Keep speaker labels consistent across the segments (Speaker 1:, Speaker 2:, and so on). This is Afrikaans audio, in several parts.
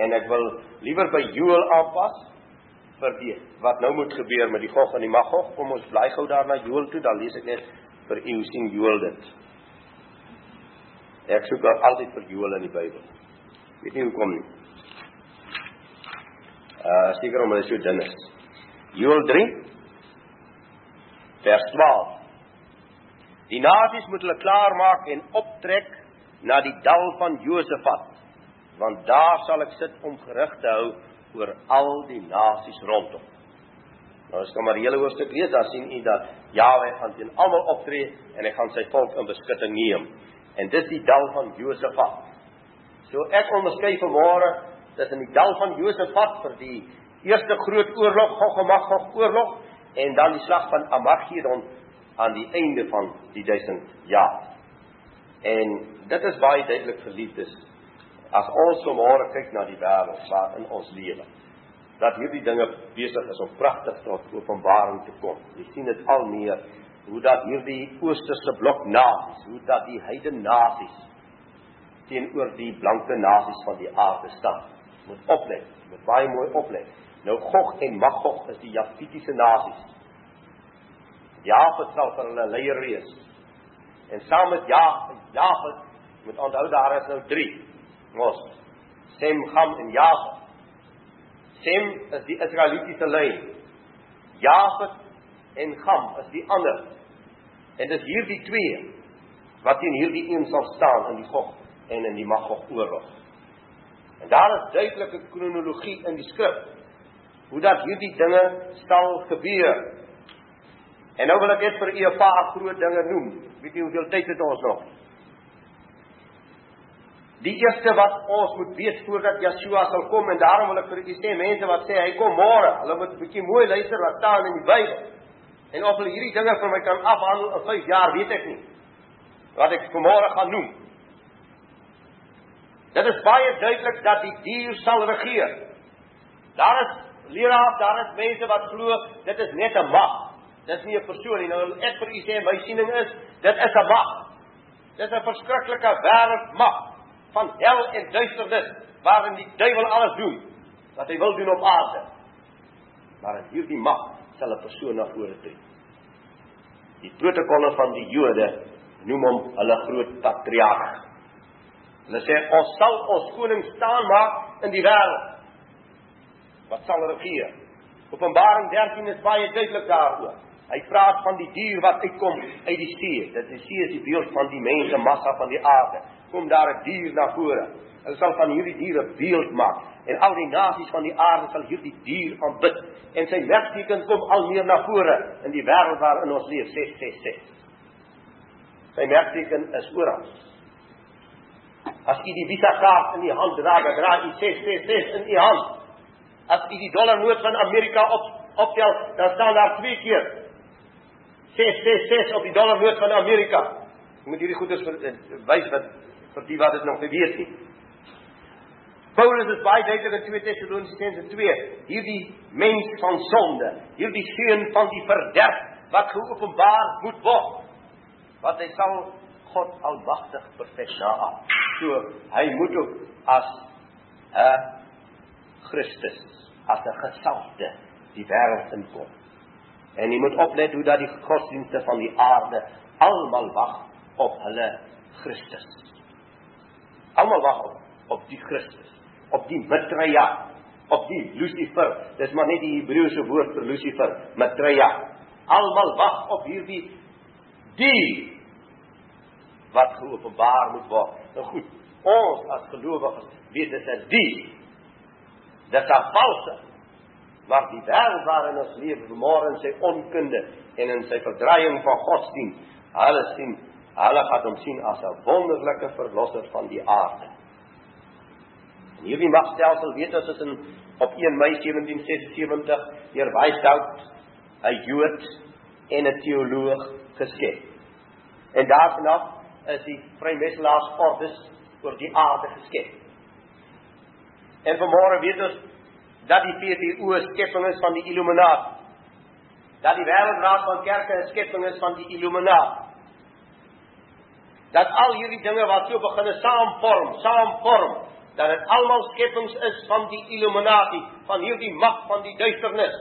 Speaker 1: En ek wil liewer by Joel aanpas vir die wat nou moet gebeur met die Gog en die Magog. Kom ons bly gou daar na Joel toe, dan lees ek net vir u sien Joel dit. Ek soek altyd vir Joel in die Bybel. Weet nie hoekom nie. Uh seker omdat dit so dun is. Joel 3 vers 12. Die nasies moet hulle klaarmaak en optrek na die dal van Josafat, want daar sal ek sit om gerig te hou oor al die nasies rondom. Nou as kom maar die hele hoofstuk lees, dan sien u dat Jahwe gaan teen almal optree en hy gaan sy volk in beskutting neem. En dis die dal van Josafat. So ek onderskei vanmôre tussen die dal van Josafat vir die eerste groot oorlog, Gog en Magog oorlog en dan die slag van Armageddon aan die einde van die 1000 jaar. En dit is baie duidelik geliefdes as ons vanmôre kyk na die wêreld waarin ons lewe dat hierdie dinge besig is om pragtig tot openbaring te kom. Jy sien dit al meer hoe dat hierdie oosterse blok nasies, hoe dat die heidene nasies teenoor die blanke nasies van die aarde staan. Moet oplet, moet baie mooi oplet. Nou Gog en Magog is die Jafitiese nasies. Jafet sal vir hulle leier wees. En saam met Jafet, Jafet moet onthou daar is nou 3 mos Sem, Ham en Jafet. Sem is die Israelitiese lyn. Jafet en Ham is die ander. En dis hierdie twee wat teen hierdie een sal staan in die Gog en in die Magog oorlog. En daar is duidelike kronologie in die skrif hoe dat hierdie dinge sal gebeur. En nou wil ek net vir u 'n paar groot dinge noem. Weet jy hoeveel tyd het ons nog? Die eerste wat ons moet weet voordat Yeshua sal kom en daarom wil ek vir julle sê mense wat sê hy kom môre, hulle moet 'n bietjie mooi luister wat staan in die Bybel. En of hulle hierdie dinge vir my kan afhandel in 5 jaar, weet ek nie. Wat ek môre gaan noem. Dit is baie duidelik dat die dier sal regeer. Daar is leraars, daar is mense wat glo dit is net 'n mag. Dit is nie 'n persoon nie. Nou ek vir u sê my siening is, dit is 'n mag. Dit is 'n verskriklike wêreldmag van hel en duisternis waarin die duiwel alles doen wat hy wil doen op aarde. Maar in hierdie mag sal 'n persoon na vore tree. Die protokolle van die Jode noem hom hulle groot patriarg. Hulle sê ons sal ons koning staan maak in die wêreld. Wat sal regeer? Openbaring 13 is baie duidelik daaroor. Hy praat van die dier wat uitkom uit die see. Dit is see is die beeld van die mense massa van die aarde kom daar 'n dier na vore. Hulle sal van hierdie dier 'n beeld maak en al die nasies van die aarde sal hierdie dier aanbid en sy merkteken kom al meer na vore in die wêreld waarin ons leef 666. Sy merkteken is oral. As jy die Visa kaart in die hand dra, dra jy 666 in die hand. As jy die dollarnoot van Amerika op optel, dan staan daar twee keer 666 op die dollarnoot van Amerika. Jy moet hierdie goeders eh, wys wat vir die wat dit nog nie weet nie. Paulus is baie duidelik in 2 Tessalonisense 2, hierdie mens van sonde, hierdie seun van die verderf wat geopenbaar moet word. Wat hy sal God almagtig perfek naam. So hy moet ook as 'n Christus, as 'n gesalfde die wêreld inkom. En jy moet oplet hoe dat die godsdienste van die aarde almal wag op hulle Christus. Almal wag op op die Christus, op die Maitreya, op die Lucifer. Dis maar net die Hebreëse woord vir Lucifer, Maitreya. Almal wag op hierdie die wat geopenbaar moet word. Nou goed, ons as gelowiges weet dit is die. Dit is valse. Maar die wêreld waarin ons leef, môre in sy onkunde en in sy verdraaiing van godsdienst, hulle sien Hulle gaan hom sien as 'n wonderlike verlosser van die aarde. En hierdie magstelsel weet ons is in op 1 Mei 1776 deur Weishaupt, 'n Jood en 'n teoloog geskep. En daarna is die Vrymetselaarsorde oor die aarde geskep. En vanmôre weet ons dat die VTO skepping is van die Illuminati. Dat die wêreldraad van kerke 'n skepping is van die Illuminati dat al hierdie dinge wat so begin saamvorm, saamvorm dat dit almal skepings is van die Illuminati, van hierdie mag van die duisternis.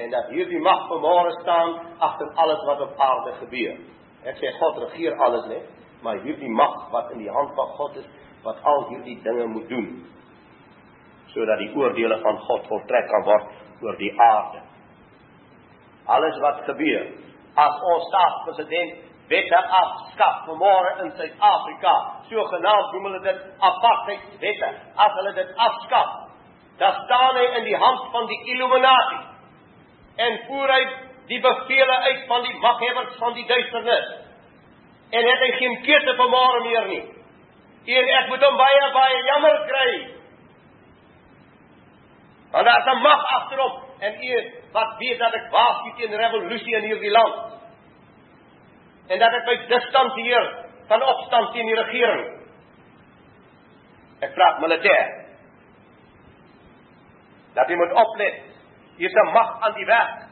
Speaker 1: En dat hierdie mag vanmôre staan agter alles wat op aarde gebeur. Ek sê God regeer alles net, maar hierdie mag wat in die hand van God is, wat al hierdie dinge moet doen sodat die oordeele van God voltrek kan word oor die aarde. Alles wat gebeur as ons staatspresident wette afskaf vanmôre in Suid-Afrika. Sogenaamd noem hulle dit apartheidswette. As hulle dit afskaf, dan staan hy in die hand van die Illuminati en voer hy die bevele uit van die maghebbers van die duisternis. En het hy geen keuse vanmôre meer nie. En ek moet hom baie baie jammer kry. Want daar is 'n mag agterop en u wat weet dat ek waarsku teen revolusie in hierdie land en dat ek my distansieer van opstand teen die regering. Ek praat militêr. Dat jy moet oplet. Hier is 'n mag aan die werk.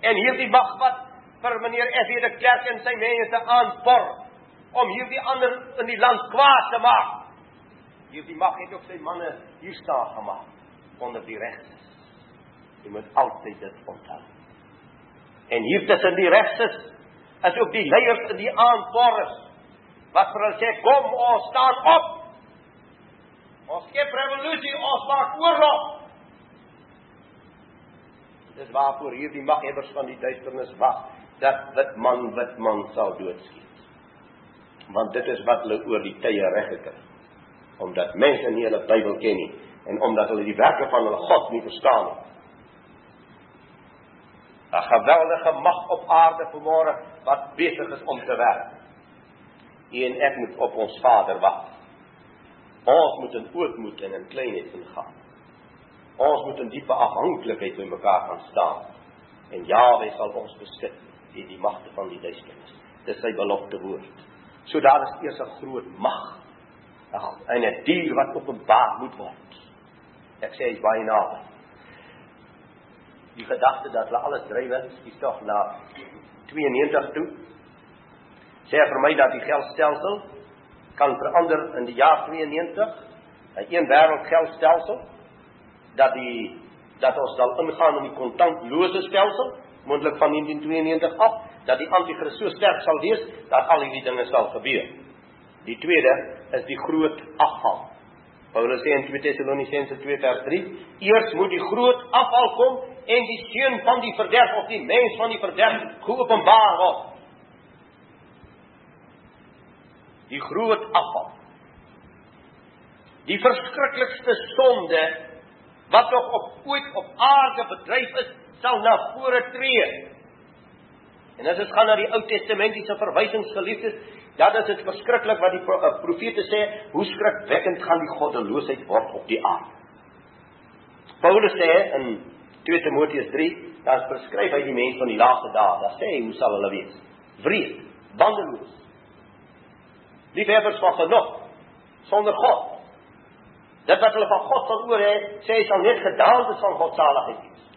Speaker 1: En hierdie mag wat vir meneer F.W. de Klerk en sy mense aanpor om hierdie ander in die land kwaad te maak. Hierdie mag het ook sy manne hier staan gemaak onder die regtes. Jy moet altyd dit onthou. En hier tussen die regtes is ook die leiers in die aansporers wat vir hulle sê kom ons staan op. Ons skep revolusie, ons maak oorlog. Dis waarvoor hierdie maghebbers van die duisternis wag dat wit man wit man sal doodskiet. Want dit is wat hulle oor die tye reg gekry. Omdat mense nie hulle Bybel ken nie en omdat hulle die werke van hulle God nie verstaan nie. 'n geweldige mag op aarde vanmôre wat besig is om te werk. U en ek moet op ons Vader wag. Ons moet in ootmoed en in kleinheid ingaan. Ons moet in diepe afhanklikheid by mekaar gaan staan. En Jahwe sal ons besit teen die magte van die duisternis. Dis sy belofte woord. So daar is eers 'n groot mag. 'n 'n dier wat openbaar moet word. Ek sê hy's baie naby die gedagte dat hulle alles drywe is tog na 92 toe. Sê vir my dat die geldstelsel kan verander in die jaar 92, 'n een wêreld geldstelsel dat die dat ons sal ingaan in die kontantlose stelsel moontlik van 1992 af dat die anti-kris so sterk sal wees dat al hierdie dinge sal gebeur. Die tweede is die groot afval. Paulus sê in 2 Tessalonisense 2:3, eers moet die groot afval kom en die seun van die verderf of die mens van die verderf geopenbaar word. Die groot afval. Die verskriklikste sonde wat nog op ooit op aarde bedryf is, sal na vore tree. En as ons gaan na die Ou Testamentiese verwysings geliefdes, dan is dit verskriklik wat die eh, profete sê, hoe skrikwekkend gaan die goddeloosheid word op die aarde. Paulus sê in 2 Timoteus 3, daar beskryf hy die mense van die laaste dae. Daar sê hy hoe sal hulle wees? Wreed, bandeloos. Liefhebbers van genot, sonder God. Dit wat hulle van God sal oor hê, sê hy sal net gedaantes van God saligheid wees.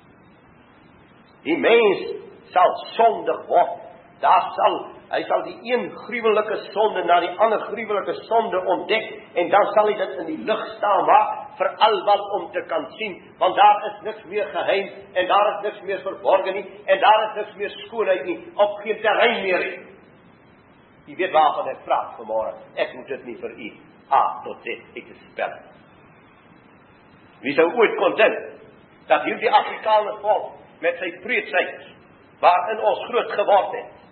Speaker 1: Die mens sal sondig word. Daar sal hy sal die een gruwelike sonde na die ander gruwelike sonde ontdek en dan sal hy dit in die lig staan maak vir almal om te kan sien want daar is niks meer geheim en daar is niks meer verborge nie en daar is niks meer skoonheid nie op geen terrein meer nie. Jy weet waarvan ek praat vanmôre. Ek moet dit nie vir u A tot Z ek spel Wie sou ooit kon dink dat hierdie Afrikaner volk met sy preetsheid waarin ons groot geword het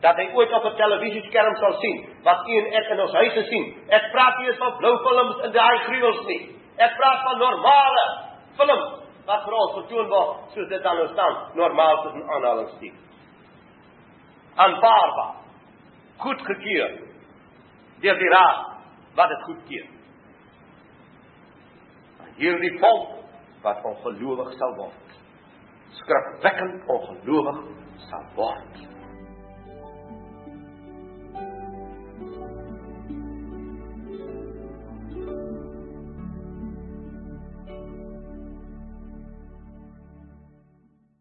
Speaker 1: dat hy ooit op 'n televisieskerm sal sien wat u en ek in ons huise sien. Ek praat nie eens van blou films in daai gruwels nie. Ek praat van normale films wat vir ons vertoon word soos dit dan staan, normaal tussen aanhalingstekens. Aanvaarbaar. Goedgekeur deur die raad wat dit goedkeur. Hierdie volk wat ongelowig sal word. Skrikwekkend ongelowig sal word